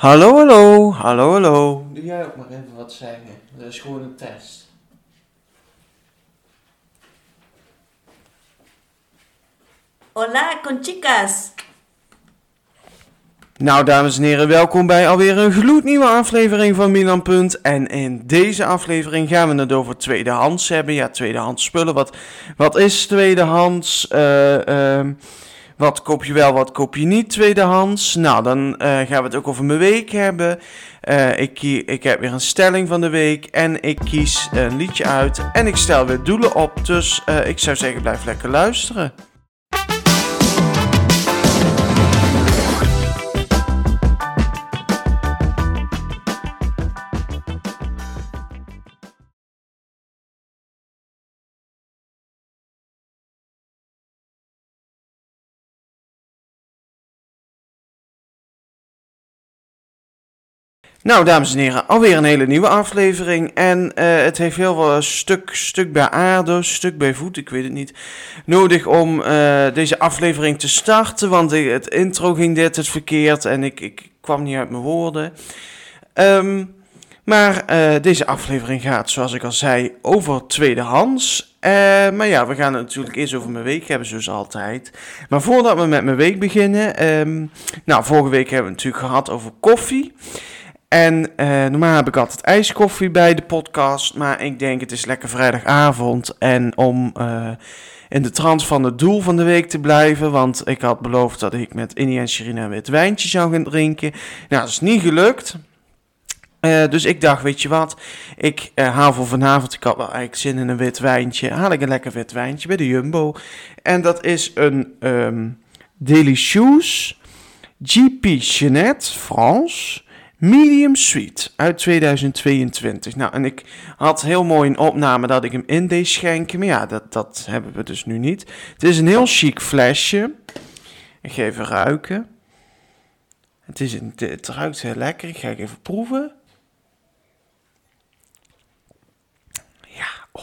Hallo, hallo, hallo, hallo. Doe jij ook maar even wat zeggen. Dat is gewoon een test. Hola con chicas. Nou, dames en heren, welkom bij alweer een gloednieuwe aflevering van Milan Punt. En in deze aflevering gaan we het over tweedehands hebben. Ja, tweedehands spullen. Wat, wat is tweedehands? Eh, ehm, wat koop je wel, wat koop je niet tweedehands? Nou, dan eh, gaan we het ook over mijn week hebben. Eh, ik, ik heb weer een stelling van de week en ik kies een liedje uit. En ik stel weer doelen op, dus eh, ik zou zeggen blijf lekker luisteren. Nou, dames en heren, alweer een hele nieuwe aflevering. En eh, het heeft heel veel stuk, stuk bij aarde, stuk bij voet, ik weet het niet, nodig om eh, deze aflevering te starten. Want het intro ging dit het verkeerd en ik, ik kwam niet uit mijn woorden. Ehm, maar eh, deze aflevering gaat, zoals ik al zei, over tweedehands. Eh, maar ja, we gaan het natuurlijk eerst over mijn week hebben, zoals altijd. Maar voordat we met mijn week beginnen, ehm, nou, vorige week hebben we het natuurlijk gehad over koffie. En eh, normaal heb ik altijd ijskoffie bij de podcast, maar ik denk het is lekker vrijdagavond. En om eh, in de trant van het doel van de week te blijven, want ik had beloofd dat ik met Innie en Sherina een wit wijntje zou gaan drinken. Nou, dat is niet gelukt. Eh, dus ik dacht, weet je wat, ik eh, haal voor vanavond, ik had wel eigenlijk zin in een wit wijntje, haal ik een lekker wit wijntje bij de Jumbo. En dat is een ehm Delicious GP Jeanette France Medium Sweet uit 2022. Nou, en ik had heel mooi een opname dat ik hem in deed schenken, maar ja, dat, dat hebben we dus nu niet. Het is een heel chic flesje. Ik ga even ruiken. Het, is een, het ruikt heel lekker. Ik ga even proeven. Ja, oh.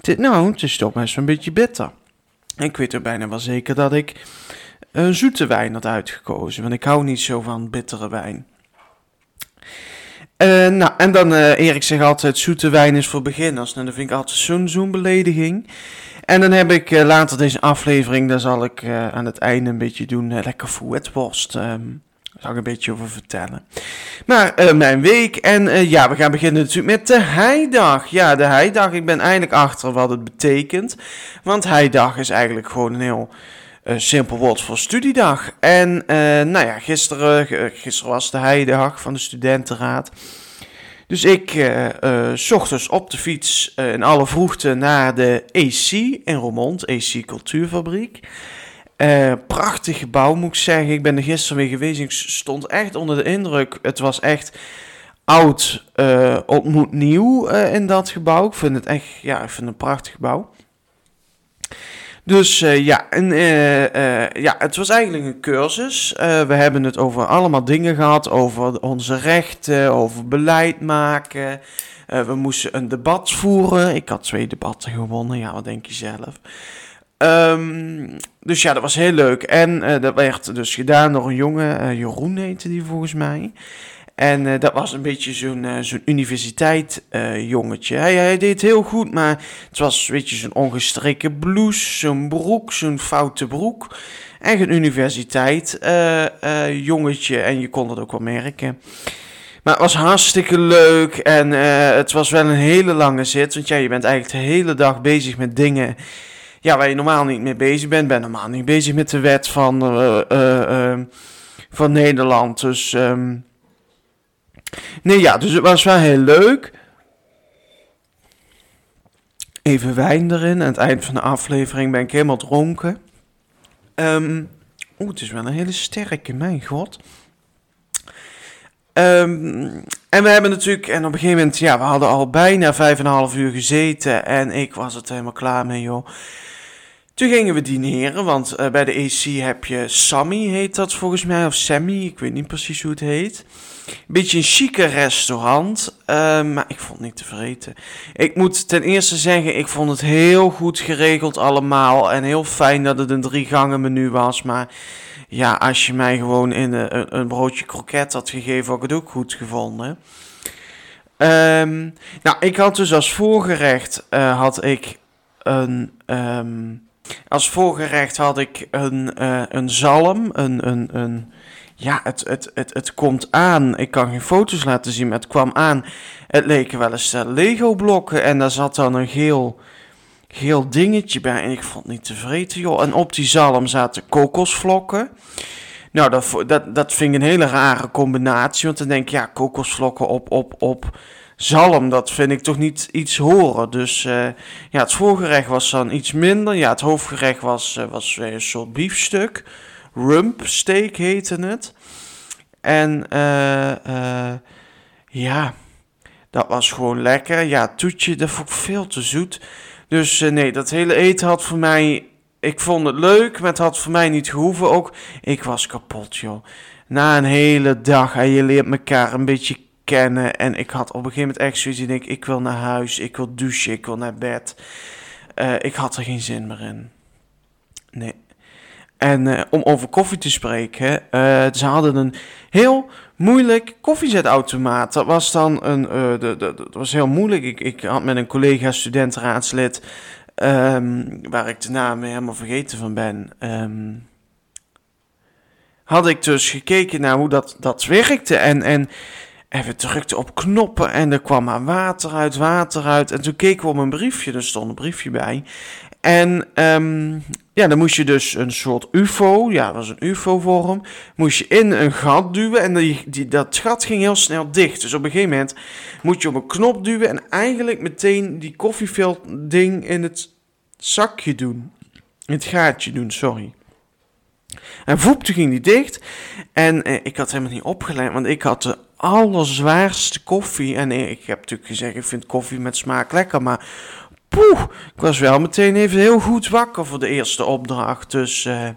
Het, nou, het is toch best wel een beetje bitter. Ik weet er bijna wel zeker dat ik een zoete wijn had uitgekozen. Want ik hou niet zo van bittere wijn. Eh, nou, en dan, eh Erik zegt altijd, zoete wijn is voor beginners. Nou, dat vind ik altijd zo'n zo'n belediging. En dan heb ik eh, later deze aflevering, daar zal ik aan het einde een beetje doen, lekker fouetworst. ehm daar zal ik een beetje over vertellen. Maar mijn week, en ja, we gaan beginnen natuurlijk met de heidag. Ja, de heidag, ik ben eindelijk achter wat het betekent. Want heidag is eigenlijk gewoon een heel eh, simpel woord voor studiedag. En eh, nou ja, gisteren, eh, gisteren was de heidag van de studentenraad. Dus ik eh eh, 's ochtends op de fiets in alle vroegte naar de AC in Roermond, AC Cultuurfabriek. Prachtig gebouw moet ik zeggen. Ik ben er gisteren weer geweest. Ik stond echt onder de indruk. Het was echt oud ontmoet nieuw in dat gebouw. Ik vind het echt, ja, ik vind het een prachtig gebouw. Dus eh, ja, en, eh, eh, ja, het was eigenlijk een cursus. We hebben het over allemaal dingen gehad, over onze rechten, over beleid maken. We moesten een debat voeren. Ik had twee debatten gewonnen, ja, wat denk je zelf? Ehm, dus ja, dat was heel leuk. En dat werd dus gedaan door een jongen, Jeroen heette die volgens mij. En eh, dat was een beetje zo'n eh, zo'n universiteit eh, jongetje. Hij, deed heel goed, maar het was weet je, zo'n ongestreken blouse, zo'n broek, zo'n foute broek. Echt een universiteit jongetje en je kon dat ook wel merken. Maar het was hartstikke leuk en het was wel een hele lange zit. Want ja, je bent eigenlijk de hele dag bezig met dingen ja, waar je normaal niet mee bezig bent. Ben normaal niet bezig met de wet van, van Nederland. Dus ehm, nee, ja, dus het was wel heel leuk. Even wijn erin. Aan het eind van de aflevering ben ik helemaal dronken. Ehm Oeh, het is wel een hele sterke, mijn god. Ehm, en we hebben natuurlijk, en op een gegeven moment, ja, we hadden al bijna vijf en een half uur gezeten. En ik was het helemaal klaar mee, joh. Toen gingen we dineren, want eh, bij de AC heb je Sammy, heet dat volgens mij, of Sammy, ik weet niet precies hoe het heet. Beetje een chique restaurant, eh, maar ik vond het niet te vreten. Ik moet ten eerste zeggen, ik vond het heel goed geregeld allemaal en heel fijn dat het een drie gangen menu was, maar ja, als je mij gewoon in een, een broodje kroket had gegeven, had ik het ook goed gevonden. Ehm, nou, ik had dus als voorgerecht uh, had ik een um, als voorgerecht had ik een, uh, een zalm, een, een, een ja, het, het, het, het komt aan. Ik kan geen foto's laten zien, maar het kwam aan. Het leken wel eens Lego-blokken en daar zat dan een geel, geel dingetje bij. En ik vond het niet tevreden, joh. En op die zalm zaten kokosvlokken. Nou, dat, dat, dat vind een hele rare combinatie. Want dan denk ik, ja, kokosvlokken op, op, op zalm, dat vind ik toch niet iets horen. Dus uh, ja, het voorgerecht was dan iets minder. Ja, het hoofdgerecht was, uh, was een soort biefstuk. Rump steak heette het. En ja, dat was gewoon lekker. Ja, toetje, dat vond ik veel te zoet. Dus nee, dat hele eten had voor mij... Ik vond het leuk, maar het had voor mij niet gehoeven ook. Ik was kapot, joh. Na een hele dag en je leert elkaar een beetje kennen. En ik had op een gegeven moment echt zoiets. Ik ik wil naar huis, ik wil douchen, ik wil naar bed. Uh, ik had er geen zin meer in. Nee. En uh, om over koffie te spreken, uh, ze hadden een heel moeilijk koffiezetautomaat. Dat was dan een, de, de, dat was heel moeilijk. Ik, ik had met een collega studentenraadslid, um, waar ik de naam helemaal vergeten van ben, um, had ik dus gekeken naar hoe dat, dat werkte. En, en en we drukten op knoppen en er kwam maar water uit, water uit. En toen keken we op een briefje, er stond een briefje bij. En um, ja, dan moest je dus een soort UFO, ja, dat was een UFO-vorm, moest je in een gat duwen en die, die, dat gat ging heel snel dicht. Dus op een gegeven moment moet je op een knop duwen en eigenlijk meteen die koffieveld-ding in het zakje doen. In het gaatje doen, sorry. En voep, toen ging die dicht. En eh, ik had helemaal niet opgeleid, want ik had de allerzwaarste koffie. En ik heb natuurlijk gezegd, ik vind koffie met smaak lekker, maar poeh, ik was wel meteen even heel goed wakker voor de eerste opdracht. Dus uh,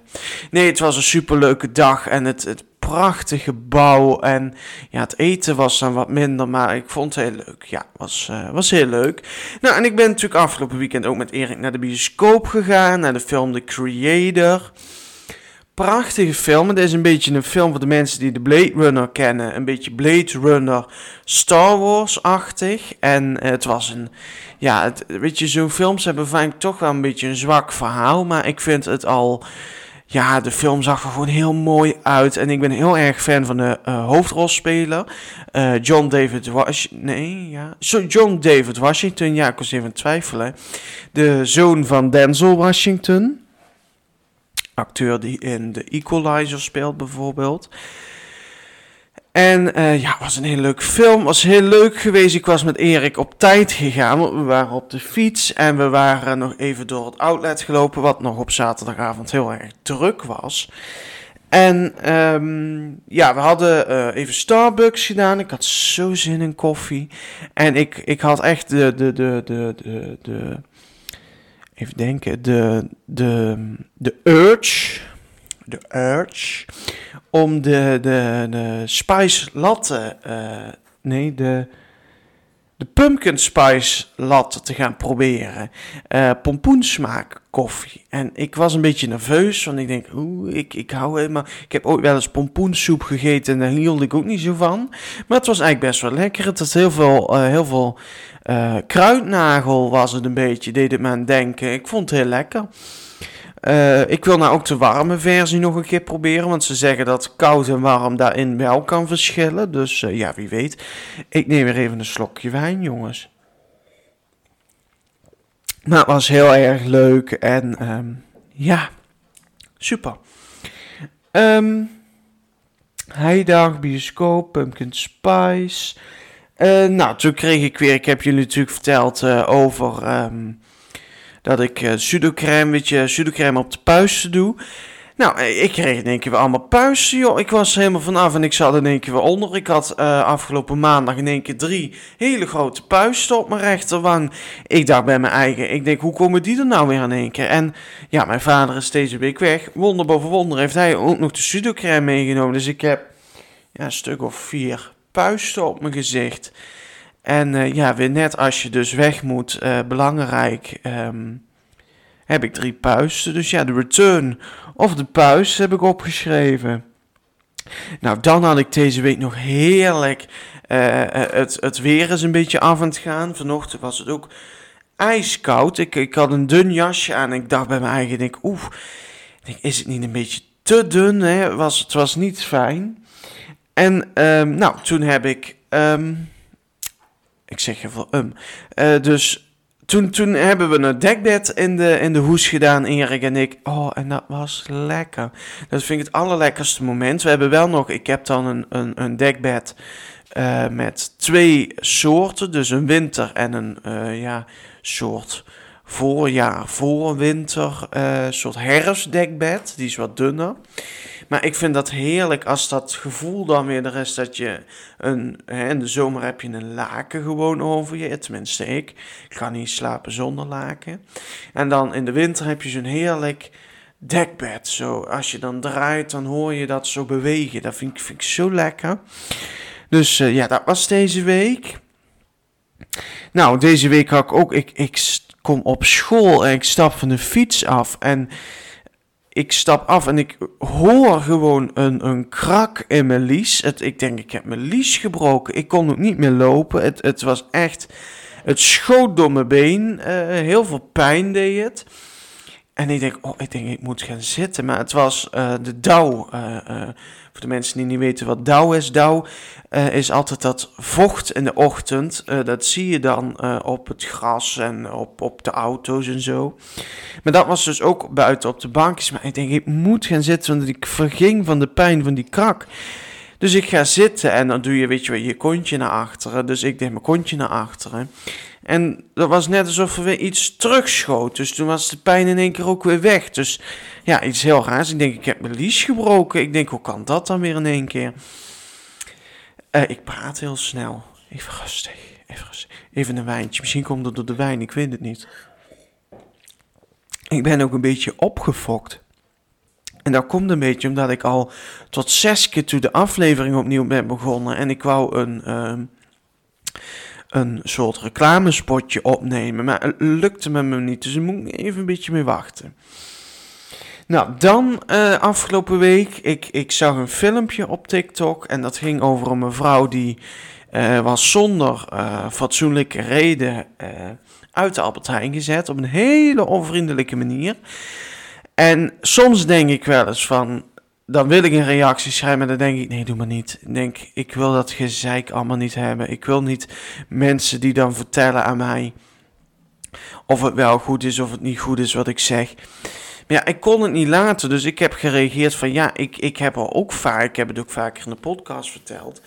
nee, het was een superleuke dag en het, het prachtige bouw. En ja, het eten was dan wat minder, maar ik vond het heel leuk. Ja, was, uh, was heel leuk. Nou, en ik ben natuurlijk afgelopen weekend ook met Erik naar de bioscoop gegaan, naar de film The Creator prachtige film. Het is een beetje een film voor de mensen die de Blade Runner kennen. Een beetje Blade Runner Star Wars-achtig. En het was een... Ja, het, weet je, zo'n films hebben vaak toch wel een beetje een zwak verhaal. Maar ik vind het al... Ja, de film zag er gewoon heel mooi uit. En ik ben heel erg fan van de uh, hoofdrolspeler. Uh, John David Washington. Nee, ja. So, John David Washington. Ja, ik was even twijfelen. De zoon van Denzel Washington acteur die in The Equalizer speelt bijvoorbeeld. En uh, ja, was een hele leuke film. was heel leuk geweest. Ik was met Erik op tijd gegaan. We waren op de fiets en we waren nog even door het outlet gelopen. Wat nog op zaterdagavond heel erg druk was. En um, ja, we hadden uh, even Starbucks gedaan. Ik had zo zin in koffie. En ik, ik had echt de, de, de, de, de, de even denken, de, de, de urge, de urge om de, de, de spice latte, uh, nee, de, de pumpkin spice latte te gaan proberen. Uh, pompoensmaak koffie. En ik was een beetje nerveus, want ik denk, oeh, ik, ik hou helemaal... Ik heb ooit wel eens pompoensoep gegeten en daar hield ik ook niet zo van. Maar het was eigenlijk best wel lekker. Het had heel veel, uh, heel veel uh, kruidnagel was het een beetje, deed het me aan denken. Ik vond het heel lekker. Uh, ik wil nou ook de warme versie nog een keer proberen, want ze zeggen dat koud en warm daarin wel kan verschillen. Dus uh, ja, wie weet. Ik neem weer even een slokje wijn, jongens. Maar het was heel erg leuk en um, ja, super. Um, Heidag, bioscoop, pumpkin spice. Uh, nou, toen kreeg ik weer, ik heb jullie natuurlijk verteld uh, over um, dat ik uh, je, op de puisten doe. Nou, ik kreeg in één keer weer allemaal puisten, joh. Ik was helemaal vanaf en ik zat in één keer weer onder. Ik had afgelopen maandag in één keer drie hele grote puisten op mijn rechterwang. Ik dacht bij mijn eigen, ik denk, hoe komen die er nou weer in één keer? En ja, mijn vader is deze week weg. Wonder boven wonder heeft hij ook nog de pseudocrème meegenomen. Dus ik heb ja, een stuk of vier puisten op mijn gezicht. En uh, ja, weer net als je dus weg moet, uh, belangrijk... Um, heb ik drie puisten. Dus ja, de return of de puis heb ik opgeschreven. Nou, dan had ik deze week nog heerlijk. Uh, het, het weer is een beetje af aan het gaan. Vanochtend was het ook ijskoud. Ik, ik had een dun jasje aan. En ik dacht bij mijn eigen, denk, denk, is het niet een beetje te dun? Hè? Was, het was niet fijn. En um, nou, toen heb ik, um, ik zeg even um, uh, dus toen, toen hebben we een dekbed in de, in de hoes gedaan, Erik en ik. Oh, en dat was lekker. Dat vind ik het allerlekkerste moment. We hebben wel nog, ik heb dan een, een, een dekbed uh, met twee soorten. Dus een winter en een uh, ja, soort voorjaar, voorwinter, soort herfstdekbed. Die is wat dunner. Maar ik vind dat heerlijk als dat gevoel dan weer er is dat je een, hè, in de zomer heb je een laken gewoon over je. Tenminste, ik. Ik kan niet slapen zonder laken. En dan in de winter heb je zo'n heerlijk dekbed. Zo, als je dan draait, dan hoor je dat zo bewegen. Dat vind ik, vind ik zo lekker. Dus uh, ja, dat was deze week. Nou, deze week had ik ook. Ik, ik kom op school en ik stap van de fiets af. En ik stap af en ik hoor gewoon een, een krak in mijn lies. Het, ik denk, ik heb mijn lies gebroken. Ik kon ook niet meer lopen. Het, het was echt... Het schoot door mijn been. Uh, heel veel pijn deed het. En ik denk, oh, ik denk, ik moet gaan zitten. Maar het was uh, de dauw. Uh, voor de mensen die niet weten wat dauw is. Dauw is altijd dat vocht in de ochtend. dat zie je dan op het gras en op, op de auto's en zo. Maar dat was dus ook buiten op de bankjes. Maar ik denk, ik moet gaan zitten, want ik verging van de pijn van die krak. Dus ik ga zitten en dan doe je, weet je wel, je kontje naar achteren. Dus ik deed mijn kontje naar achteren. En dat was net alsof er weer iets terugschoot. Dus toen was de pijn in één keer ook weer weg. Dus ja, iets heel raars. Ik denk, ik heb mijn lies gebroken. Ik denk, hoe kan dat dan weer in één keer? Uh, ik praat heel snel. Even rustig, even rustig. Even een wijntje. Misschien komt het door de wijn, ik weet het niet. Ik ben ook een beetje opgefokt. En dat komt een beetje omdat ik al tot zes keer toe de aflevering opnieuw ben begonnen. En ik wou een, uh, een soort reclamespotje opnemen. Maar het lukte me niet. Dus ik moet even een beetje mee wachten. Nou, dan uh, afgelopen week. Ik, ik zag een filmpje op TikTok. En dat ging over een mevrouw die uh, was zonder uh, fatsoenlijke reden uit de Albert gezet. Op een hele onvriendelijke manier. En soms denk ik wel eens van, dan wil ik een reactie schrijven, maar dan denk ik, nee, doe maar niet. Ik denk, ik wil dat gezeik allemaal niet hebben. Ik wil niet mensen die dan vertellen aan mij of het wel goed is of het niet goed is wat ik zeg. Maar ja, ik kon het niet laten, dus ik heb gereageerd van, ja, ik, ik heb al ook vaak, ik heb het ook vaker in de podcast verteld.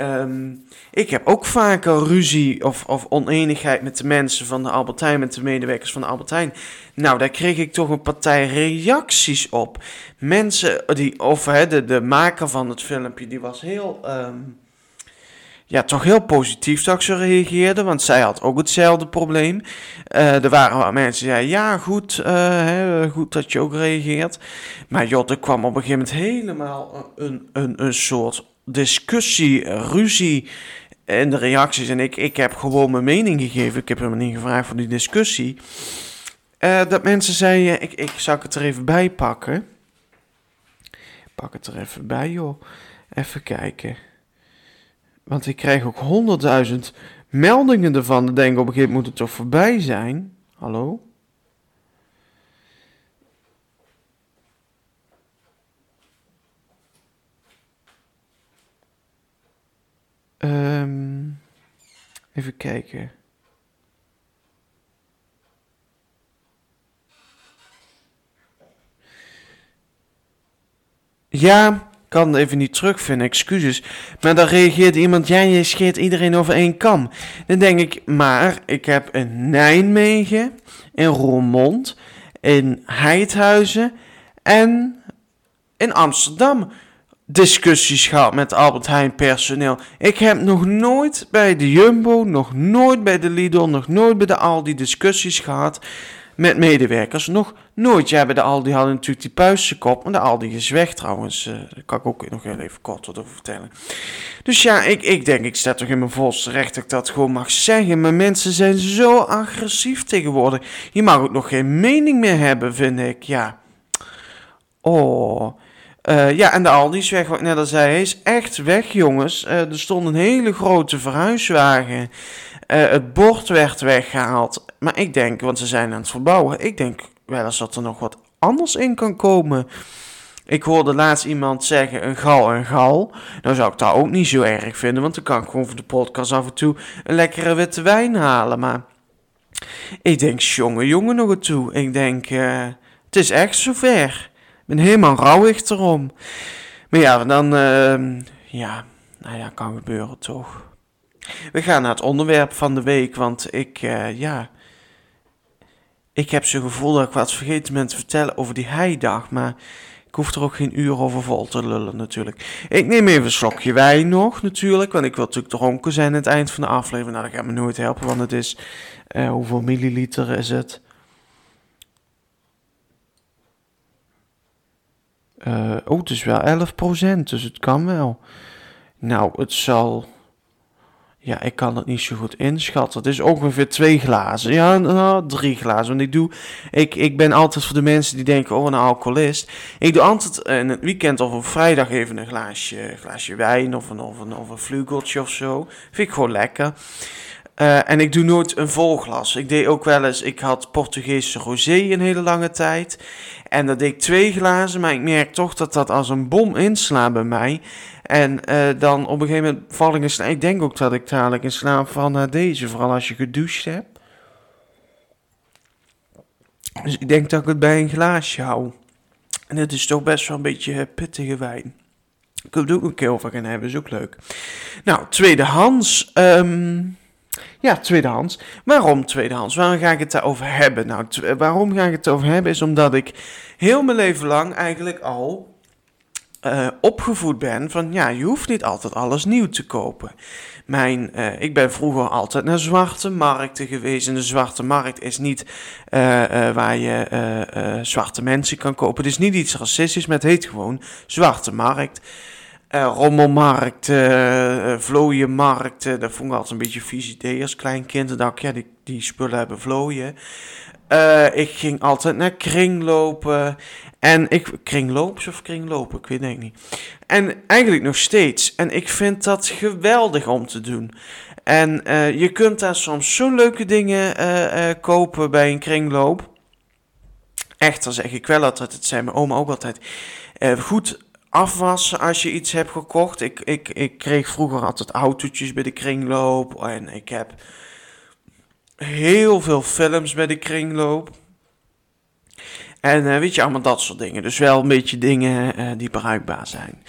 Um, ik heb ook vaker ruzie of, of oneenigheid met de mensen van de Albertijn, met de medewerkers van de Albertijn. Nou, daar kreeg ik toch een partij reacties op. Mensen die, of de, de maker van het filmpje, die was heel, um, ja, toch heel positief dat ze reageerde, want zij had ook hetzelfde probleem. Uh, er waren wat mensen die zeiden, ja, goed, hè, goed dat je ook reageert. Maar joh, er kwam op een gegeven moment helemaal een, een, een soort discussie, ruzie in de reacties. En ik, ik heb gewoon mijn mening gegeven. Ik heb hem niet gevraagd voor die discussie. Uh, dat mensen zeiden, ik, ik zal het er even bij pakken. Pak het er even bij, joh. Even kijken. Want ik krijg ook honderdduizend meldingen ervan. Dan denk ik op een gegeven moment moet het toch voorbij zijn. Hallo? Um, even kijken. Ja, kan even niet terugvinden, excuses. Maar dan reageert iemand, ja, je scheert iedereen over één kam. Dan denk ik, maar ik heb in Nijmegen, in Roermond, in Heidhuizen en in Amsterdam discussies gehad met Albert Heijn personeel. Ik heb nog nooit bij de Jumbo, nog nooit bij de Lidl, nog nooit bij de Aldi discussies gehad met medewerkers. Nog nooit. Ja, bij de Aldi hadden natuurlijk die puistenkop, maar de Aldi is weg trouwens. Uh, daar kan ik ook nog heel even kort wat over vertellen. Dus ja, ik, ik denk, ik sta toch in mijn volste recht dat ik dat gewoon mag zeggen. Maar mensen zijn zo agressief tegenwoordig. Je mag ook nog geen mening meer hebben, vind ik. Ja. Oh. Uh, ja, en de Aldi is weg, wat ik net al zei. Hij is echt weg, jongens. Uh, er stond een hele grote verhuiswagen. Uh, het bord werd weggehaald. Maar ik denk, want ze zijn aan het verbouwen. Ik denk wel eens dat er nog wat anders in kan komen. Ik hoorde laatst iemand zeggen een gal en gal. Nou zou ik dat ook niet zo erg vinden. Want dan kan ik gewoon voor de podcast af en toe een lekkere witte wijn halen. Maar ik denk, jongen, jongen nog een toe. Ik denk, het is echt zover ben helemaal rouwig erom. Maar ja, dan, uh, ja, nou ja, kan gebeuren toch. We gaan naar het onderwerp van de week, want ik, uh, ja, ik heb zo'n gevoel dat ik wat vergeten ben te vertellen over die heidag, maar ik hoef er ook geen uur over vol te lullen natuurlijk. Ik neem even een slokje wijn nog natuurlijk, want ik wil natuurlijk dronken zijn aan het eind van de aflevering. Nou, dat gaat me nooit helpen, want het is, uh, hoeveel milliliter is het? Uh, oh, het is wel 11%, dus het kan wel. Nou, het zal. Ja, ik kan het niet zo goed inschatten. Het is ongeveer twee glazen. Ja, nou, drie glazen. Want ik doe. Ik, ik ben altijd voor de mensen die denken: oh, een alcoholist. Ik doe altijd in het weekend of op vrijdag even een glaasje, glaasje wijn of een, of een, of een vlugeltje of zo. Vind ik gewoon lekker. Uh, en ik doe nooit een vol glas. Ik deed ook wel eens, ik had Portugese rosé een hele lange tijd. En dat deed ik twee glazen, maar ik merk toch dat dat als een bom inslaat bij mij. En uh, dan op een gegeven moment val ik in slaap. Ik denk ook dat ik dadelijk in slaap val naar deze, vooral als je gedoucht hebt. Dus ik denk dat ik het bij een glaasje hou. En het is toch best wel een beetje pittige wijn. Ik wil het ook een keer over gaan hebben, is ook leuk. Nou, tweedehands. Um, ja, tweedehands. Waarom tweedehands? Waarom ga ik het daarover hebben? Nou, waarom ga ik het over hebben is omdat ik heel mijn leven lang eigenlijk al uh, opgevoed ben van ja, je hoeft niet altijd alles nieuw te kopen. Mijn, uh, ik ben vroeger altijd naar zwarte markten geweest. En de zwarte markt is niet waar je zwarte mensen kan kopen. Het is niet iets racistisch, maar het heet gewoon zwarte markt. Uh, rommelmarkt, uh, dat vond ik altijd een beetje vies idee als klein kind. Dan ik, ja, die, die spullen hebben vlooien. ik ging altijd naar kringlopen. En ik, kringloops of kringlopen, ik weet het niet. En eigenlijk nog steeds. En ik vind dat geweldig om te doen. En je kunt daar soms zo leuke dingen kopen bij een kringloop. Echt, dan zeg ik wel altijd, het zei mijn oma ook altijd. goed afwassen als je iets hebt gekocht. Ik, ik, ik kreeg vroeger altijd autootjes bij de kringloop. En ik heb heel veel films bij de kringloop. En uh, weet je, allemaal dat soort dingen. Dus wel een beetje dingen uh, die bruikbaar zijn.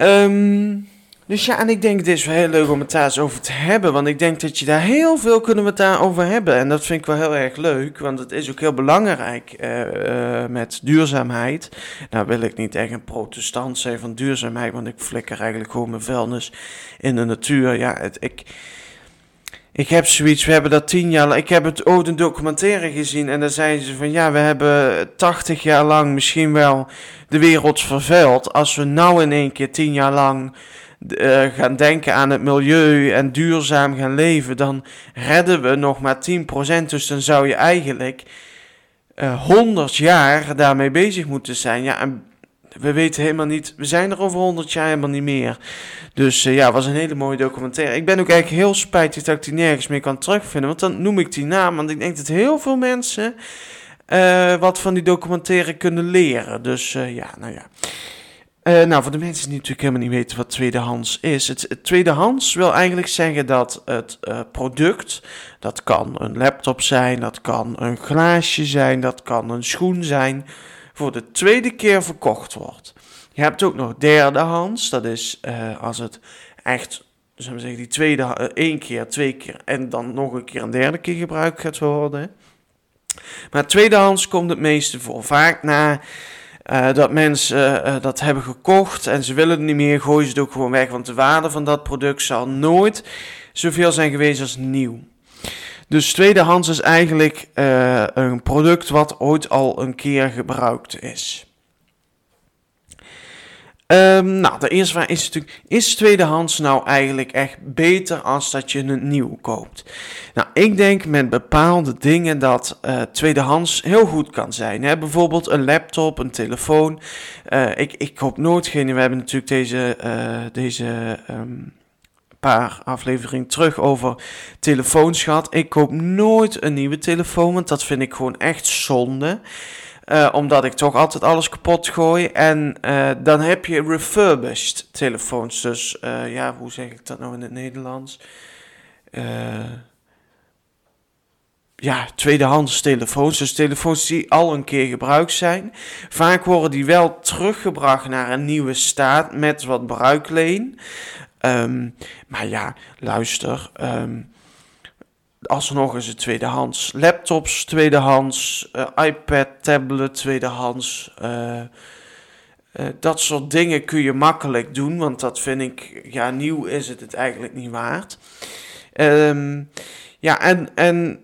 Um, dus ja, en ik denk het is wel heel leuk om het daar eens over te hebben. Want ik denk dat je daar heel veel kunnen we het daarover hebben. En dat vind ik wel heel erg leuk. Want het is ook heel belangrijk uh, uh, met duurzaamheid. Nou wil ik niet echt een protestant zijn van duurzaamheid. Want ik flikker eigenlijk gewoon mijn vuilnis in de natuur. Ja, het, ik... Ik heb zoiets, we hebben dat tien jaar Ik heb het ooit een documentaire gezien en daar zeiden ze van ja, we hebben 80 jaar lang misschien wel de wereld vervuild. Als we nou in één keer tien jaar lang uh, gaan denken aan het milieu en duurzaam gaan leven, dan redden we nog maar 10%. Dus dan zou je eigenlijk uh, eh, 100 jaar daarmee bezig moeten zijn. Ja, en we weten helemaal niet, we zijn er over 100 jaar helemaal niet meer. Dus uh, ja, was een hele mooie documentaire. Ik ben ook eigenlijk heel spijtig dat ik die nergens meer kan terugvinden, want dan noem ik die naam, want ik denk dat heel veel mensen wat van die documentaire kunnen leren. Dus ja, nou ja. Uh, nou, voor de mensen die natuurlijk helemaal niet weten wat tweedehands is. Het, tweedehands wil eigenlijk zeggen dat het uh, product, dat kan een laptop zijn, dat kan een glaasje zijn, dat kan een schoen zijn, voor de tweede keer verkocht wordt. Je hebt ook nog derdehands, dat is uh, als het echt, zullen we zeggen, die tweede, één keer, twee keer en dan nog een keer een derde keer gebruikt gaat worden. Maar tweedehands komt het meeste voor. Vaak na eh, dat mensen eh, dat hebben gekocht en ze willen het niet meer, gooien ze het ook gewoon weg. Want de waarde van dat product zal nooit zoveel zijn geweest als nieuw. Dus tweedehands is eigenlijk een product wat ooit al een keer gebruikt is. Um, nou, de eerste vraag is natuurlijk, is tweedehands nou eigenlijk echt beter als dat je een nieuw koopt? Nou, ik denk met bepaalde dingen dat uh, tweedehands heel goed kan zijn. Hè? Bijvoorbeeld een laptop, een telefoon. Uh, ik, ik koop nooit geen, we hebben natuurlijk deze, uh, deze um, paar afleveringen terug over telefoons gehad. Ik koop nooit een nieuwe telefoon, want dat vind ik gewoon echt zonde. Uh, omdat ik toch altijd alles kapot gooi. En uh, dan heb je refurbished telefoons. Dus uh, ja, hoe zeg ik dat nou in het Nederlands? ja, tweedehands telefoons. Dus telefoons die al een keer gebruikt zijn. Vaak worden die wel teruggebracht naar een nieuwe staat met wat bruikleen. Um, maar ja, luister. Um, alsnog is het tweedehands. Laptops tweedehands, uh, iPad, tablet tweedehands. Uh, uh, dat soort dingen kun je makkelijk doen, want dat vind ik, ja, nieuw is het het eigenlijk niet waard. Um, ja, en, en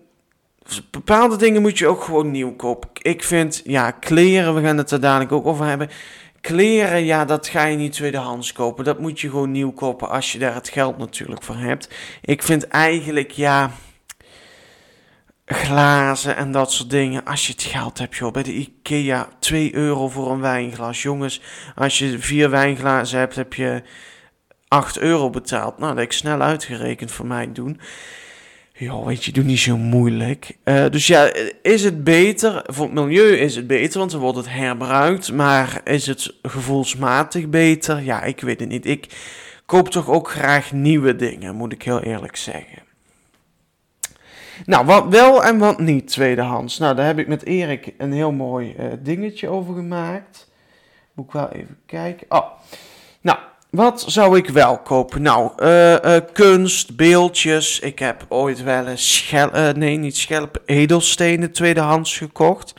bepaalde dingen moet je ook gewoon nieuw kopen. Ik vind, ja, kleren, we gaan het er dadelijk ook over hebben. Kleren, ja, dat ga je niet tweedehands kopen. Dat moet je gewoon nieuw kopen als je daar het geld natuurlijk voor hebt. Ik vind eigenlijk, ja glazen en dat soort dingen. Als je het geld hebt, joh. Bij de IKEA 2 euro voor een wijnglas. Jongens, als je vier wijnglazen hebt, heb je 8 euro betaald. Nou, dat ik snel uitgerekend voor mij doen. Ja, weet je, doe niet zo moeilijk. Uh, dus ja, is het beter? Voor het milieu is het beter, want dan wordt het herbruikt. Maar is het gevoelsmatig beter? Ja, ik weet het niet. Ik koop toch ook graag nieuwe dingen, moet ik heel eerlijk zeggen. Nou, wat wel en wat niet tweedehands. Nou, daar heb ik met Erik een heel mooi uh, dingetje over gemaakt. Moet ik wel even kijken. Oh, nou, wat zou ik wel kopen? Nou, uh, uh, kunst, beeldjes. Ik heb ooit wel eens schel, nee, niet schelp, edelstenen tweedehands gekocht.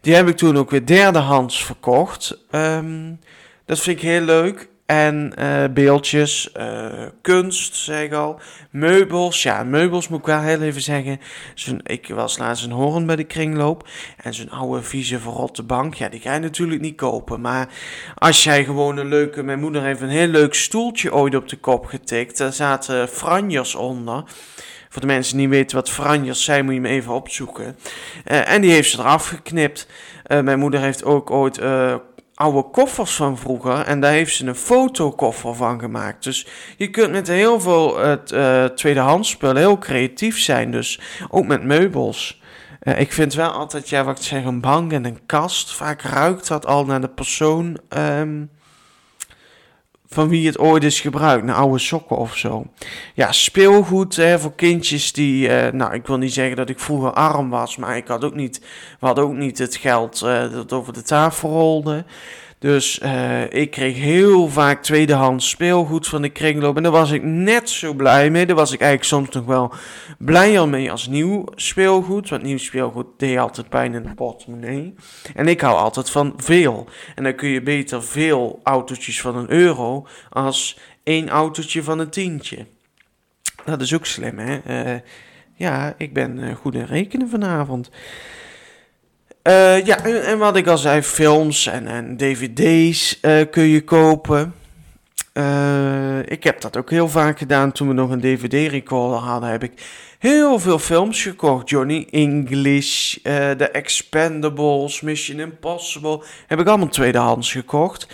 Die heb ik toen ook weer derdehands verkocht. Um, dat vind ik heel leuk. En uh, beeldjes, uh, kunst, zeg ik al. Meubels, ja, meubels moet ik wel heel even zeggen. Ik was laatst een hoorn bij de kringloop. En zo'n oude, vieze, verrotte bank, ja, die ga je natuurlijk niet kopen. Maar als jij gewoon een leuke... Mijn moeder heeft een heel leuk stoeltje ooit op de kop getikt. Daar zaten franjers onder. Voor de mensen die niet weten wat franjers zijn, moet je hem even opzoeken. Uh, en die heeft ze eraf geknipt. mijn moeder heeft ook ooit oude koffers van vroeger. En daar heeft ze een fotokoffer van gemaakt. Dus je kunt met heel veel uh, tweedehands spullen heel creatief zijn. Dus ook met meubels. Uh, ik vind wel altijd, ja, wat ik zeg, een bank en een kast. Vaak ruikt dat al naar de persoon. Um, van wie het ooit is gebruikt, naar oude sokken of zo. Ja, speelgoed hè, voor kindjes die, uh, nou ik wil niet zeggen dat ik vroeger arm was, maar ik had ook niet, we hadden ook niet het geld uh, dat over de tafel rolde. Dus uh, ik kreeg heel vaak tweedehands speelgoed van de kringloop. En daar was ik net zo blij mee. Daar was ik eigenlijk soms nog wel blijer mee als nieuw speelgoed. Want nieuw speelgoed deed altijd pijn in de portemonnee. En ik hou altijd van veel. En dan kun je beter veel autootjes van een euro als één autootje van een tientje. Dat is ook slim, hè? Uh, ja, ik ben uh, goed in rekenen vanavond. Uh, ja, en, wat ik al zei, films en, en dvd's uh, kun je kopen. Uh, ik heb dat ook heel vaak gedaan toen we nog een dvd-recorder hadden. Heb ik heel veel films gekocht. Johnny English, The Expendables, Mission Impossible. Heb ik allemaal tweedehands gekocht.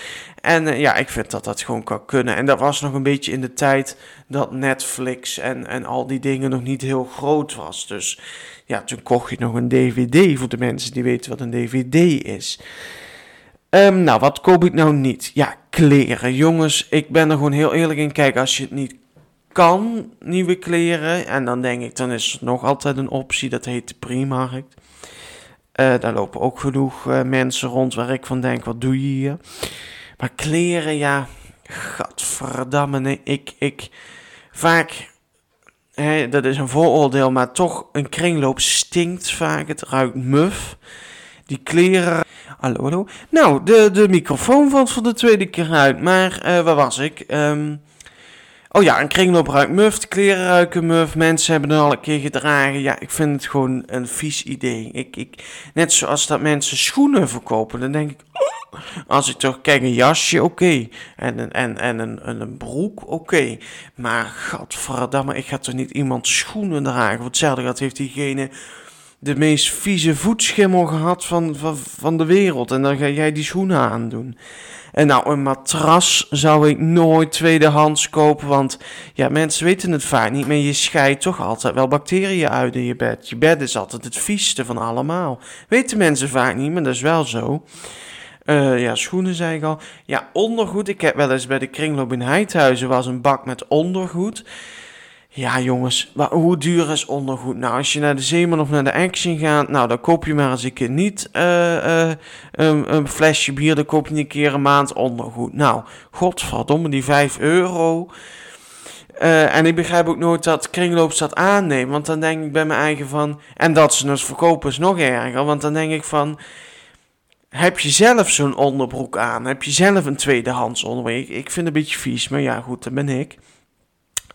En ja, ik vind dat dat gewoon kan kunnen. En dat was nog een beetje in de tijd dat Netflix en, en al die dingen nog niet heel groot was. Dus ja, toen kocht je nog een DVD voor de mensen die weten wat een DVD is. Um, nou, wat koop ik nou niet? Ja, kleren. Jongens, ik ben er gewoon heel eerlijk in. Kijk, als je het niet kan, nieuwe kleren. En dan denk ik, dan is er nog altijd een optie. Dat heet de Primarkt. Uh, daar lopen ook genoeg uh, mensen rond waar ik van denk, wat doe je hier? Maar kleren, ja, gadverdamme, nee, ik, ik, vaak dat is een vooroordeel, maar toch een kringloop stinkt vaak. Het ruikt muf. die kleren... Hallo, hallo. Nou, de, de microfoon valt voor de tweede keer uit. Maar uh, waar was ik? Um, oh ja, een kringloop ruikt muf, kleren ruiken muf. Mensen hebben het al een keer gedragen. Ja, ik vind het gewoon een vies idee. Ik, ik, net zoals dat mensen schoenen verkopen, dan denk ik... Als ik toch kijk, een jasje, oké. En, en, en een, een broek, oké. Maar godverdamme, ik ga toch niet iemand schoenen dragen? Wat hetzelfde dat heeft diegene de meest vieze voetschimmel gehad van, van, van de wereld. En dan ga jij die schoenen aandoen. En nou, een matras zou ik nooit tweedehands kopen. Want ja, mensen weten het vaak niet. Maar je scheidt toch altijd wel bacteriën uit in je bed. Je bed is altijd het vieste van allemaal. Weten mensen vaak niet, maar dat is wel zo. Uh, ja, schoenen zei ik al. Ja, ondergoed. Ik heb wel eens bij de kringloop in Heidhuizen was een bak met ondergoed. Ja, jongens, maar hoe duur is ondergoed? Nou, als je naar de Zeeman of naar de Action gaat, nou, dan koop je maar eens een keer niet uh, uh, een, een, flesje bier, dan koop je een keer een maand ondergoed. Nou, godverdomme, die 5 euro. En ik begrijp ook nooit dat kringloop dat aanneemt, want dan denk ik bij mijn eigen van, en dat ze het verkopen is nog erger, want dan denk ik van, heb je zelf zo'n onderbroek aan? Heb je zelf een tweedehands onderbroek? Ik, vind het een beetje vies, maar ja, goed, dat ben ik.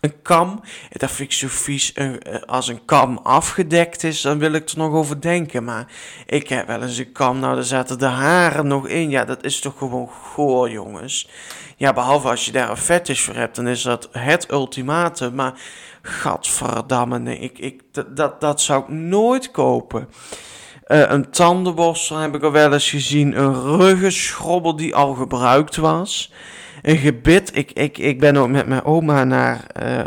Een kam, dat vind ik zo vies. Eh, als een kam afgedekt is, dan wil ik er nog over denken. Maar ik heb wel eens een kam, nou, daar zaten de haren nog in. Ja, dat is toch gewoon goor, jongens. Ja, behalve als je daar een fetish voor hebt, dan is dat het ultimate. Maar gadverdamme, nee, ik, ik, dat, dat zou ik nooit kopen. Uh, een tandenborstel heb ik al wel eens gezien. Een ruggenschrobbel die al gebruikt was een gebit. Ik, ik, ik ben ook met mijn oma naar,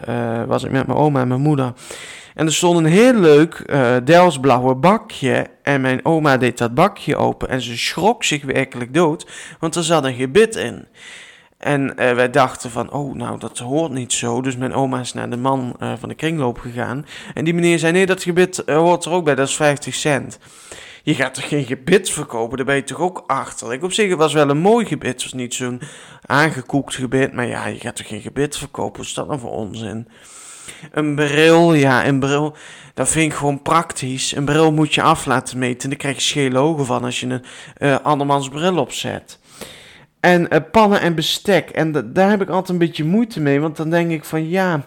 uh, was ik met mijn oma en mijn moeder. En er stond een heel leuk uh, Delsblauwe bakje. En mijn oma deed dat bakje open. En ze schrok zich werkelijk dood. Want er zat een gebit in. En uh, wij dachten van, oh, nou, dat hoort niet zo. Dus mijn oma is naar de man uh, van de kringloop gegaan. En die meneer zei, nee, dat gebit hoort er ook bij, dat is 50 cent je gaat toch geen gebit verkopen? Daar ben je toch ook achterlijk? Op zich, was wel een mooi gebit. Het was niet zo'n aangekoekt gebit. Maar ja, je gaat toch geen gebit verkopen? Wat is dat nou voor onzin? Een bril, ja, een bril, dat vind ik gewoon praktisch. Een bril moet je af laten meten. En dan krijg je schele ogen van als je een andermans bril opzet. En uh, pannen en bestek. En daar heb ik altijd een beetje moeite mee. Want dan denk ik van ja,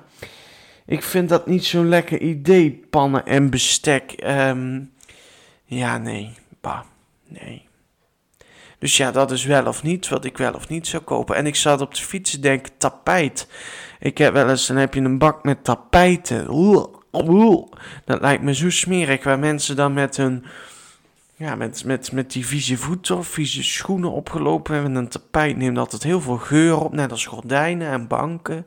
ik vind dat niet zo'n lekker idee, pannen en bestek. Um, ja, nee, bah, nee. Dus ja, dat is wel of niet wat ik wel of niet zou kopen. En ik zat op de fiets te denken, tapijt. Ik heb wel eens, dan heb je een bak met tapijten. Dat lijkt me zo smerig, waar mensen dan met hun, ja, met, met, met die vieze voeten of vieze schoenen opgelopen. En een tapijt neemt altijd heel veel geur op, net als gordijnen en banken.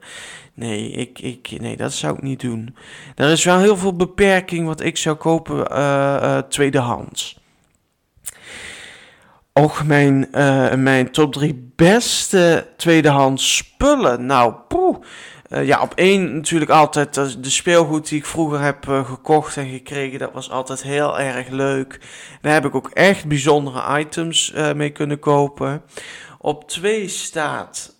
Nee, ik, ik, nee, dat zou ik niet doen. Er is wel heel veel beperking wat ik zou kopen uh, uh, tweedehands. Och, mijn, uh, mijn top 3 beste tweedehands spullen. Nou, poeh. Ja, op één natuurlijk altijd de speelgoed die ik vroeger heb gekocht en gekregen. Dat was altijd heel erg leuk. Daar heb ik ook echt bijzondere items mee kunnen kopen. Op twee staat,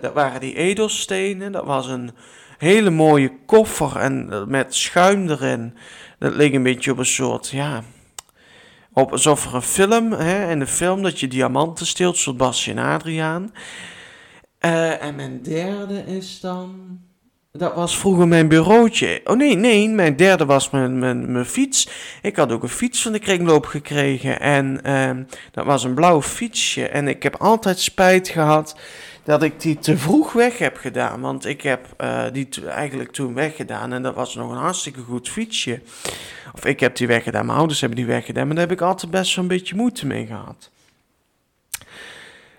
dat waren die edelstenen. Dat was een hele mooie koffer en eh, met schuim erin. Dat leek een beetje op een soort, ja, op alsof er een film, hè, in de film dat je diamanten steelt, zoals Basje en Adriaan. Uh, en mijn derde is dan... Dat was vroeger mijn bureautje. Oh nee, nee, mijn derde was mijn, mijn, mijn fiets. Ik had ook een fiets van de kringloop gekregen. En uh, dat was een blauw fietsje. En ik heb altijd spijt gehad dat ik die te vroeg weg heb gedaan. Want ik heb uh, die eigenlijk toen weggedaan. En dat was nog een hartstikke goed fietsje. Of ik heb die weggedaan, mijn ouders hebben die weggedaan. Maar daar heb ik altijd best wel een beetje moeite mee gehad.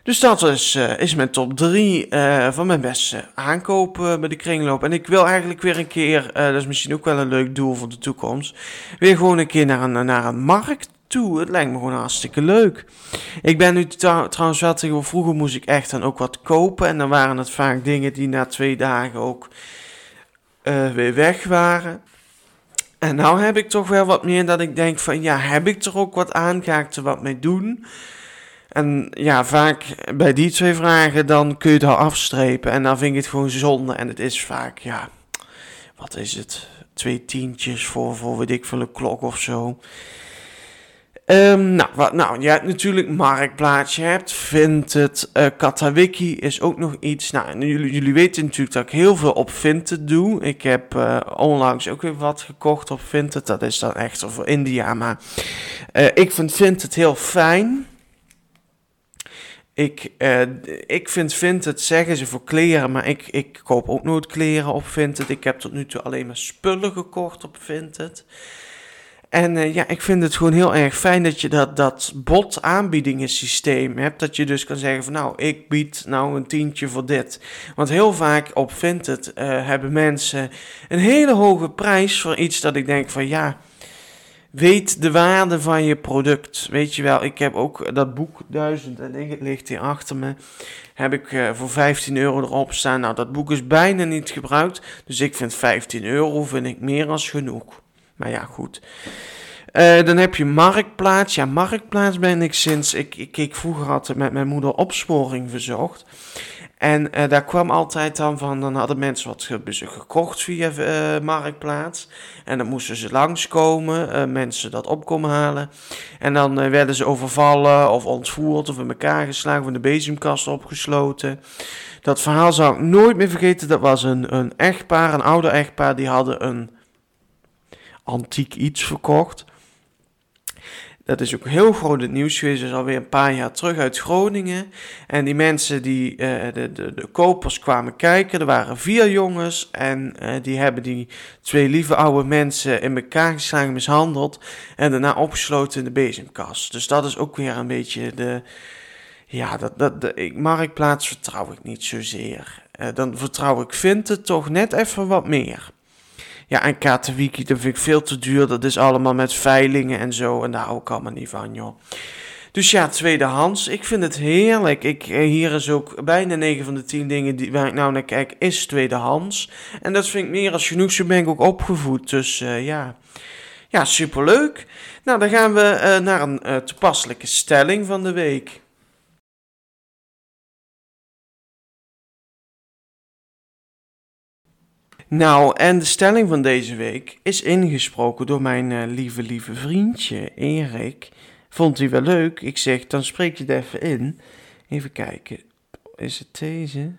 Dus dat is, uh, is mijn top 3 uh, eh, van mijn beste aankopen bij de kringloop. En ik wil eigenlijk weer een keer, dat is misschien ook wel een leuk doel voor de toekomst, weer gewoon een keer naar een, naar een markt toe. Het lijkt me gewoon hartstikke leuk. Ik ben nu trouwens wel tegen, vroeger moest ik echt dan ook wat kopen. En dan waren het vaak dingen die na twee dagen ook weer weg waren. En nou heb ik toch wel wat meer dat ik denk van, ja, heb ik er ook wat aan? Ga ik er wat mee doen? En ja, vaak bij die twee vragen, dan kun je het al afstrepen. En dan vind ik het gewoon zonde. En het is vaak, ja, wat is het? Twee tientjes voor, voor weet ik veel, een klok of zo. Ehm, nou, wat, nou, je hebt natuurlijk Marktplaats, je hebt Vinted, uh, Katawiki is ook nog iets. Nou, jullie, jullie weten natuurlijk dat ik heel veel op Vinted doe. Ik heb uh, onlangs ook weer wat gekocht op Vinted. Dat is dan echt voor India, maar uh, ik vind Vinted heel fijn. Ik, uh, ik vind Vinted, zeggen ze voor kleren, maar ik, ik koop ook nooit kleren op Vinted. Ik heb tot nu toe alleen maar spullen gekocht op Vinted. En uh, ja, ik vind het gewoon heel erg fijn dat je dat, dat bot aanbiedingensysteem hebt. Dat je dus kan zeggen van nou, ik bied nou een tientje voor dit. Want heel vaak op Vinted uh, hebben mensen een hele hoge prijs voor iets dat ik denk van ja... Weet de waarde van je product. Weet je wel, ik heb ook dat boek 1000 en het ligt hier achter me. Heb ik uh, voor 15 euro erop staan. Nou, dat boek is bijna niet gebruikt. Dus ik vind 15 euro vind ik meer als genoeg. Maar ja, goed. Uh, dan heb je Marktplaats. Ja, Marktplaats ben ik sinds ik, ik, ik vroeger altijd met mijn moeder opsporing verzocht. En uh, daar kwam altijd dan van, dan hadden mensen wat ge gekocht via uh, Marktplaats. En dan moesten ze langskomen, uh, mensen dat op komen halen. En dan werden ze overvallen of ontvoerd of in elkaar geslagen of in de bezemkast opgesloten. Dat verhaal zou ik nooit meer vergeten. Dat was een, een echtpaar, een ouder echtpaar, die hadden een antiek iets verkocht. Dat is ook heel groot het nieuws geweest, is alweer een paar jaar terug uit Groningen. En die mensen, die, uh, de, de, de kopers kwamen kijken, er waren vier jongens. En uh, die hebben die twee lieve oude mensen in elkaar geslagen, mishandeld. En daarna opgesloten in de bezemkast. Dus dat is ook weer een beetje de... Ja, dat, dat, de, ik, Marktplaats vertrouw ik niet zozeer. Uh, dan vertrouw ik Vinted toch net even wat meer. Ja, en Katawiki, dat vind ik veel te duur. Dat is allemaal met veilingen en zo. En daar hou ik allemaal niet van, joh. Dus ja, tweedehands. Ik vind het heerlijk. Ik, hier is ook bijna 9 van de 10 dingen die, waar ik nou naar kijk, is tweedehands. En dat vind ik meer als genoeg. Zo ben ik ook opgevoed. Dus uh, ja. Ja, superleuk. Nou, dan gaan we uh, naar een toepasselijke stelling van de week. Nou, en de stelling van deze week is ingesproken door mijn uh, lieve, lieve vriendje Erik. Vond hij wel leuk? Ik zeg, dan spreek je het even in. Even kijken. Is het deze?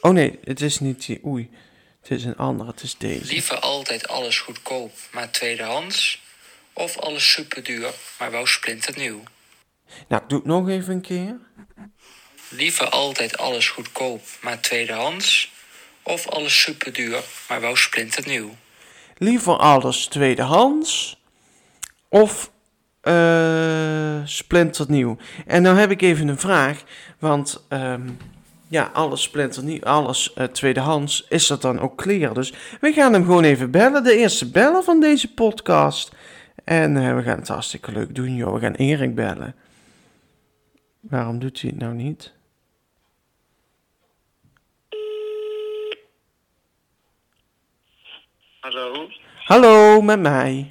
Oh nee, het is niet die. Oei. Het is een andere, het is deze. Liever altijd alles goedkoop, maar tweedehands. Of alles superduur, maar wel splinternieuw. Nou, doe het nog even een keer. Liever altijd alles goedkoop, maar tweedehands. Of alles superduur, maar wel splinternieuw. Liever alles tweedehands. Of uh, splinternieuw. En nou heb ik even een vraag. Want um, ja, alles splinternieuw, alles uh, tweedehands. Is dat dan ook clear? Dus we gaan hem gewoon even bellen. De eerste beller van deze podcast. En uh, we gaan het hartstikke leuk doen, joh. We gaan Erik bellen. Waarom doet hij het nou niet? Hallo. Hallo, met mij.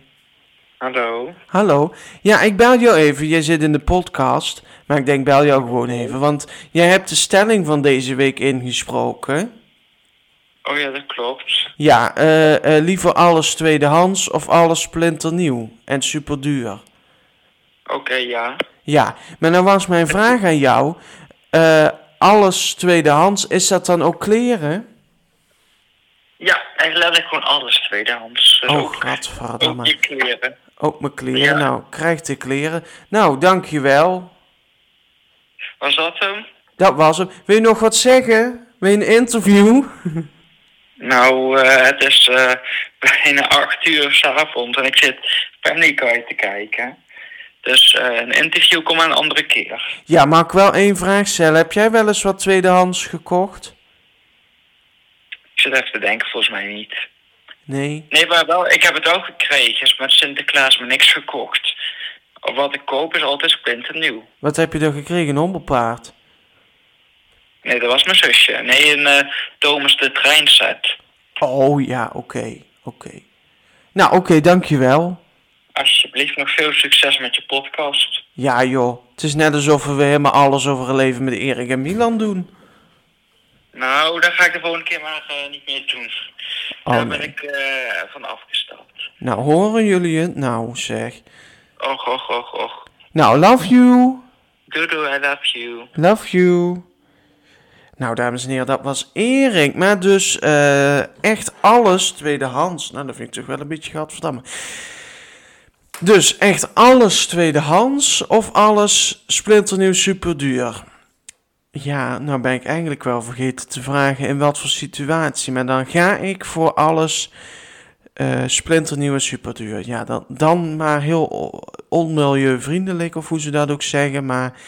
Hallo. Hallo. Ja, ik bel jou even. Jij zit in de podcast. Maar ik denk, bel jou gewoon even. Want jij hebt de stelling van deze week ingesproken. Oh ja, dat klopt. Ja, uh, uh, liever alles tweedehands of alles splinternieuw en superduur. Oké, ja. Ja, maar dan was mijn vraag aan jou. Uh, alles tweedehands, is dat dan ook kleren? Ja, eigenlijk gewoon alles tweedehands. Dus oh, ook, godverdamme. ook je kleren. Ook mijn kleren. Ja. Nou, krijg de kleren. Nou, dankjewel. Was dat hem? Dat was hem. Wil je nog wat zeggen? Wil je een interview? Nou, uh, het is uh, bijna acht uur s'avonds en ik zit Family Guy te kijken. Dus uh, een interview komt een andere keer. Ja, mag ik wel één vraag stellen? Heb jij wel eens wat tweedehands gekocht? Ik zit even te denken, volgens mij niet. Nee? Nee, maar wel, ik heb het ook gekregen. Is met Sinterklaas me niks gekocht. Wat ik koop is altijd splinternieuw. Wat heb je er gekregen? Een hobbelpaard? Nee, dat was mijn zusje. Nee, een uh, Thomas de treinset. Oh ja, oké. Okay, oké. Okay. Nou, oké, okay, dankjewel. Alsjeblieft, nog veel succes met je podcast. Ja joh, het is net alsof we helemaal alles over een leven met Erik en Milan doen. Nou, dan ga ik de volgende keer maar eh, niet meer doen. Oh, Daar ben ik eh, van afgestapt. Nou, horen jullie het? Nou, zeg. Och, och, och, och. Nou, love you. Doei, doei, I love you. Love you. Nou, dames en heren, dat was Erik. Maar dus eh, echt alles tweedehands. Nou, dat vind ik toch wel een beetje gadverdamme. Dus echt alles tweedehands of alles splinternieuw superduur? Ja, nou ben ik eigenlijk wel vergeten te vragen in wat voor situatie. Maar dan ga ik voor alles eh splinternieuw en superduur. Ja, dan, dan maar heel onmilieuvriendelijk of hoe ze dat ook zeggen. Maar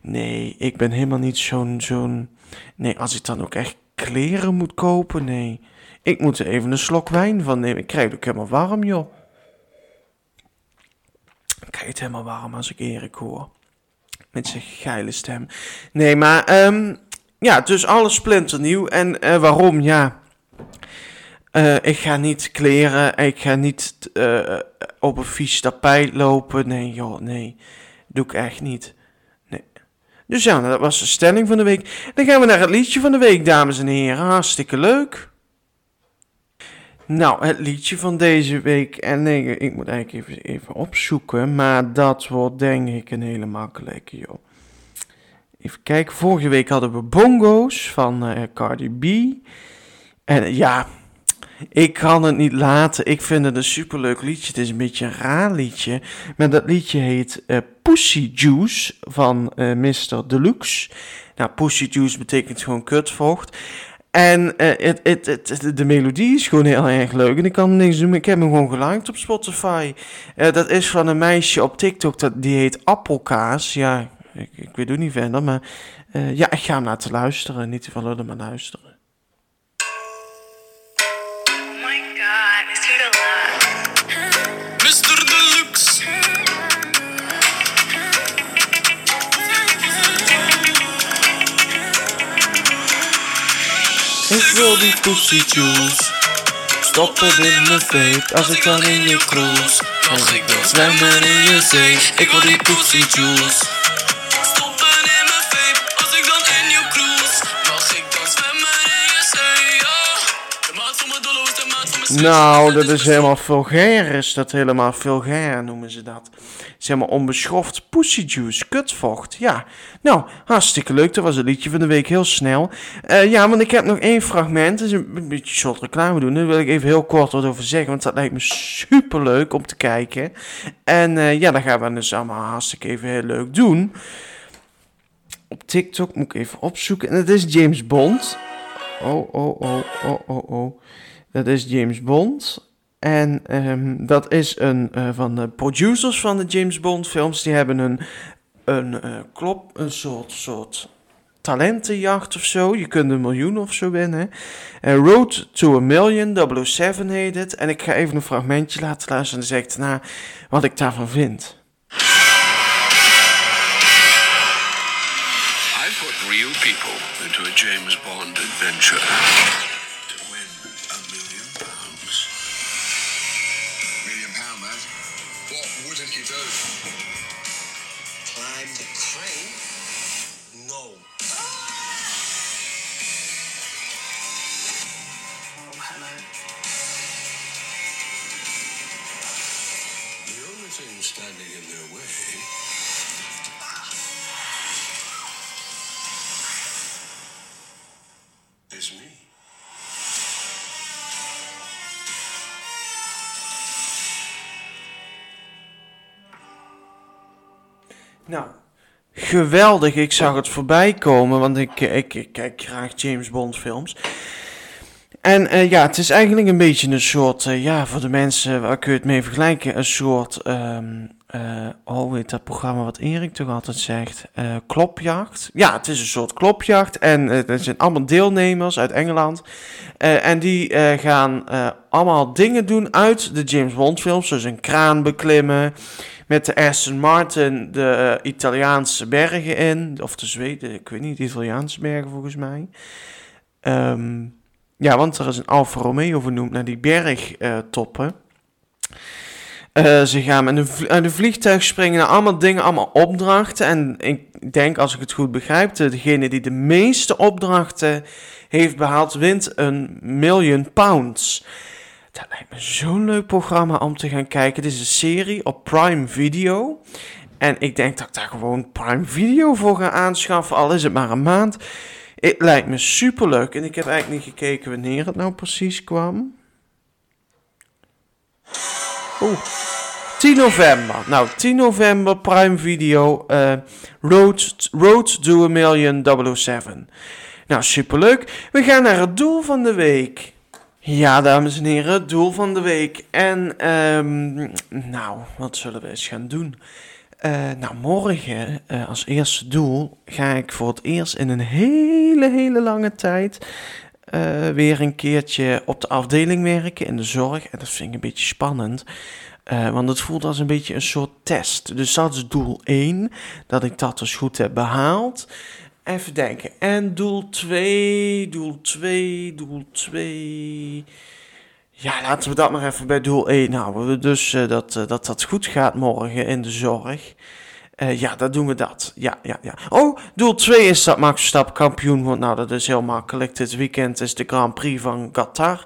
nee, ik ben helemaal niet zo'n... zo'n nee, als ik dan ook echt kleren moet kopen, nee. Ik moet er even een slok wijn van nemen. Ik krijg het ook helemaal warm, joh. Ik krijg het helemaal warm als ik Erik hoor. Met zijn geile stem. Nee, maar ehm, ja, dus alles splinternieuw. En eh, waarom? Ja, Eh, ik ga niet kleren. Ik ga niet eh, op een vies tapijt lopen. Nee, joh, nee. Doe ik echt niet. Nee. Dus ja, dat was de stelling van de week. Dan gaan we naar het liedje van de week, dames en heren. Hartstikke leuk. Nou, het liedje van deze week. En nee, ik moet eigenlijk even, even opzoeken. Maar dat wordt denk ik een hele makkelijke, joh. Even kijken. Vorige week hadden we Bongo's van eh, Cardi B. En ja, ik kan het niet laten. Ik vind het een superleuk liedje. Het is een beetje een raar liedje. Maar dat liedje heet eh, Pussy Juice van eh Mr. Deluxe. Nou, Pussy Juice betekent gewoon kutvocht. En het, het, het, de melodie is gewoon heel erg leuk. En ik kan niks doen. Ik heb hem gewoon geliked op Spotify. Eh, dat is van een meisje op TikTok. Dat, die heet Appelkaas. Ja, ik, ik weet ook niet verder. Maar eh, ja, ik ga hem laten luisteren. Niet te lullen, maar luisteren. Ik wil die pussy juice. Stop het in mijn vape. Als ik dan in je cruise. Mag ik dan Zwemmen in je zee. Ik wil die pussy juice. Nou, dat is helemaal vulgair. Is dat helemaal vulgair noemen ze dat. Is helemaal onbeschoft. Pussy juice, kutvocht. Ja, nou, hartstikke leuk. Dat was het liedje van de week heel snel. Eh, ja, want ik heb nog één fragment. Is een, beetje een soort reclame doen. Daar wil ik even heel kort wat over zeggen. Want dat lijkt me super leuk om te kijken. En eh, ja, dat gaan we dus allemaal hartstikke even heel leuk doen. Op TikTok moet ik even opzoeken. En het is James Bond. Oh, oh, oh, oh, oh, oh. Dat is James Bond. En ehm, dat is een eh, van de producers van de James Bond films. Die hebben een, een eh, klop, een soort, soort talentenjacht of zo. Je kunt een miljoen of zo winnen. Eh, Road to a Million, 007 heet het. En ik ga even een fragmentje laten luisteren en dan zeg ik wat ik daarvan vind. I put real people into a James Bond adventure. Geweldig. Ik zag het voorbij komen, want ik, ik, ik kijk graag James Bond films. En eh, ja, het is eigenlijk een beetje een soort, eh, ja, voor de mensen, waar kun je het mee vergelijken, een soort, ehm eh, oh, dat programma wat Erik toch altijd zegt? Klopjacht. Ja, het is een soort klopjacht en er zijn allemaal deelnemers uit Engeland. En die gaan allemaal dingen doen uit de James Bond films, dus een kraan beklimmen, met de Aston Martin de eh, Italiaanse bergen in, of de Zweden, ik weet niet, de Italiaanse bergen volgens mij. Ehm, ja, want er is een Alfa Romeo vernoemd naar die bergtoppen. Eh, ze gaan met een, vliegtuig springen, nou, allemaal dingen, allemaal opdrachten. En ik denk, als ik het goed begrijp, de- degene die de meeste opdrachten heeft behaald, wint een miljoen pounds. Dat lijkt me zo'n leuk programma om te gaan kijken. Het is een serie op Prime Video. En ik denk dat ik daar gewoon Prime Video voor ga aanschaffen, al is het maar een maand. Het lijkt me super leuk. En ik heb eigenlijk niet gekeken wanneer het nou precies kwam. Oeh. 10 november. Nou, 10 november Prime Video. eh, Road, Road to a Million 007. Nou, superleuk. We gaan naar het doel van de week. Ja, dames en heren, doel van de week. En, ehm, nou, wat zullen we eens gaan doen? Eh, nou, morgen eh, als eerste doel ga ik voor het eerst in een hele, hele lange tijd eh, weer een keertje op de afdeling werken in de zorg. En dat vind ik een beetje spannend. want het voelt als een beetje een soort test. Dus dat is doel 1, dat ik dat dus goed heb behaald. Even denken. En doel 2, doel 2, doel 2. Ja, laten we dat maar even bij doel 1 houden. Dus eh, dat, eh, dat dat goed gaat morgen in de zorg. Eh, ja, dat doen we dat. Ja, ja, ja. Oh, doel 2 is dat Max Verstappen kampioen wordt. Nou, dat is heel makkelijk. Dit weekend is de Grand Prix van Qatar.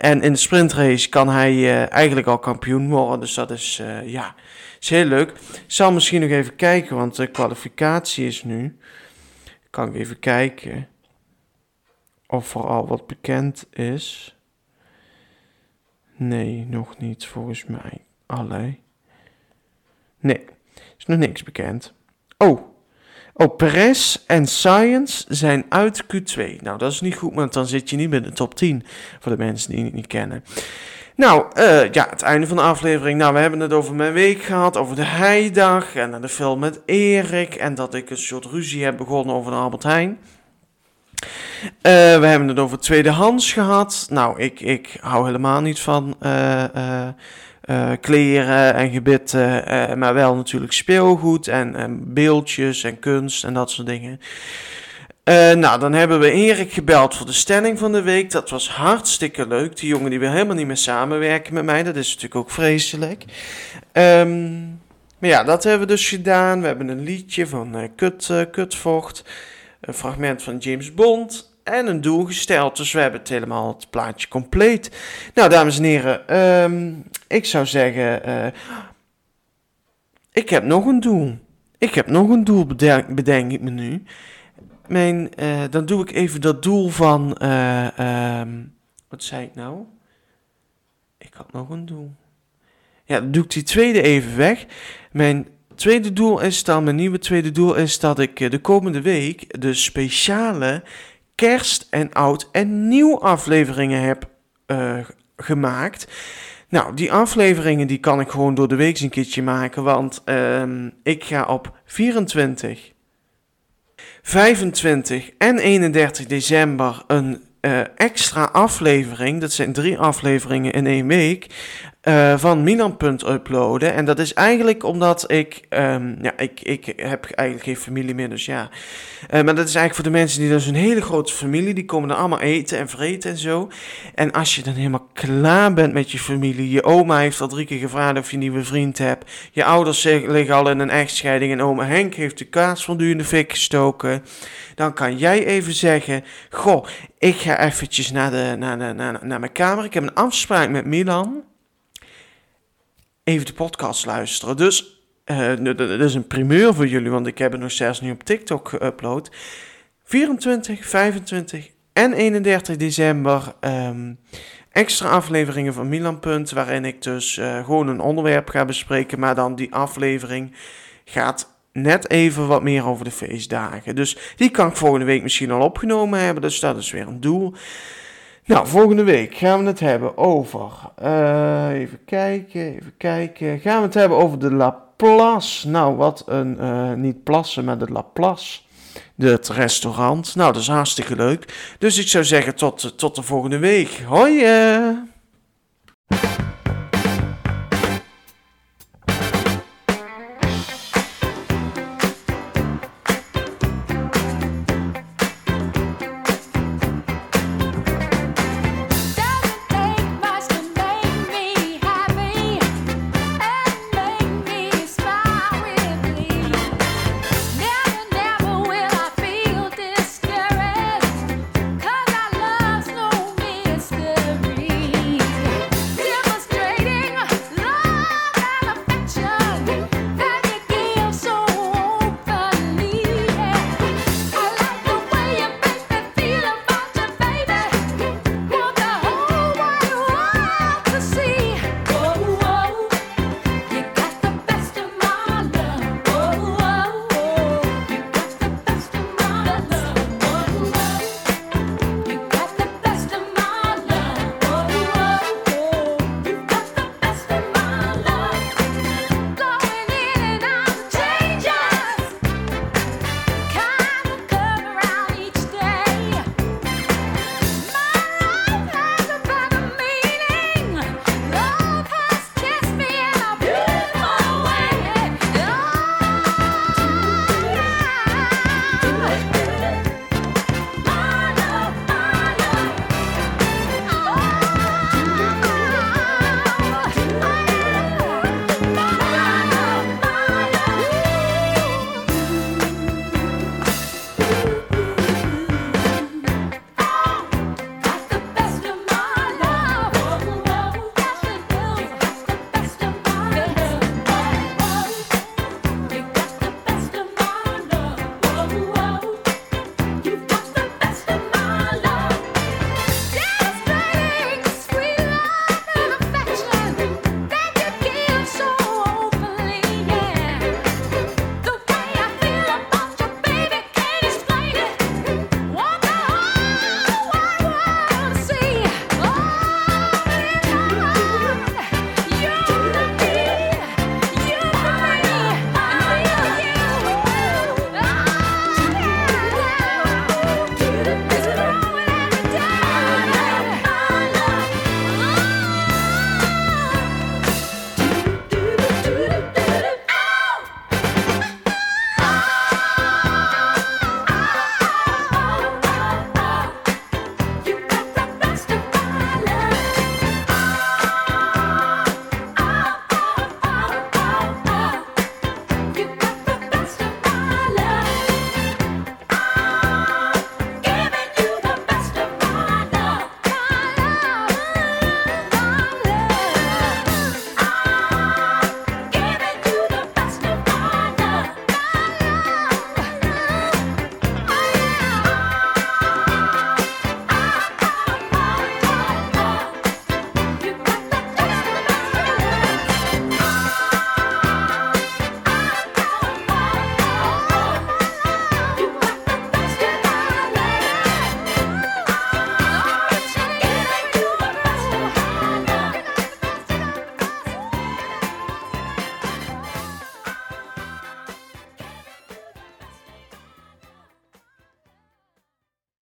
En in de sprintrace kan hij eigenlijk al kampioen worden. Dus dat is, eh, ja, is heel leuk. Ik zal misschien nog even kijken, want de kwalificatie is nu. Kan ik even kijken of er al wat bekend is. Nee, nog niet volgens mij. Allee. Nee, is nog niks bekend. Oh. Oh, en Science zijn uit Q2. Nou, dat is niet goed, want dan zit je niet bij de top 10. Voor de mensen die het niet kennen. Nou, eh, ja, het einde van de aflevering. Nou, we hebben het over mijn week gehad, over de heidag en de film met Erik. En dat ik een soort ruzie heb begonnen over de Albert Heijn. Eh, we hebben het over tweedehands gehad. Nou, ik, ik hou helemaal niet van eh, kleren en gebitten, maar wel natuurlijk speelgoed en, en beeldjes en kunst en dat soort dingen. Eh, nou, dan hebben we Erik gebeld voor de stelling van de week. Dat was hartstikke leuk. Die jongen die wil helemaal niet meer samenwerken met mij. Dat is natuurlijk ook vreselijk. Ehm, maar ja, dat hebben we dus gedaan. We hebben een liedje van eh, Kut, eh, Kutvocht. Een fragment van James Bond. En een doel gesteld. Dus we hebben het helemaal het plaatje compleet. Nou, dames en heren. ehm, ik zou zeggen... ik heb nog een doel. Ik heb nog een doel, bedenk, bedenk ik me nu. Mijn, eh, dan doe ik even dat doel van... eh, ehm, wat zei ik nou? Ik had nog een doel. Ja, dan doe ik die tweede even weg. Mijn tweede doel is dan, mijn nieuwe tweede doel is dat ik eh, de komende week de speciale kerst en oud en nieuw afleveringen heb gemaakt. Nou, die afleveringen die kan ik gewoon door de week een keertje maken, want ehm, ik ga op 24, 25 en 31 december een eh, extra aflevering, dat zijn drie afleveringen in één week, eh, van Milan.uploaden. uploaden. En dat is eigenlijk omdat ik, ehm, ja, ik, ik heb eigenlijk geen familie meer, dus ja. Eh, maar dat is eigenlijk voor de mensen die dus een hele grote familie, die komen dan allemaal eten en vreten en zo. En als je dan helemaal klaar bent met je familie, je oma heeft al drie keer gevraagd of je een nieuwe vriend hebt, je ouders liggen al in een echtscheiding en oma Henk heeft de kaas van in de fik gestoken, dan kan jij even zeggen, goh, ik ga eventjes naar, de, naar, de, naar, naar mijn kamer, ik heb een afspraak met Milan even de podcast luisteren. Dus nu, dat is een primeur voor jullie, want ik heb het nog zelfs nu op TikTok geüpload. 24, 25 en 31 december ehm, extra afleveringen van Milan Punt, waarin ik dus eh, gewoon een onderwerp ga bespreken, maar dan die aflevering gaat net even wat meer over de feestdagen. Dus die kan ik volgende week misschien al opgenomen hebben, dus dat is weer een doel. Nou, volgende week gaan we het hebben over. eh, even kijken, even kijken. Gaan we het hebben over de Laplace. Nou, wat een. eh, niet plassen, maar de Laplace. Het restaurant. Nou, dat is hartstikke leuk. Dus ik zou zeggen tot, tot de volgende week. Hoi! eh.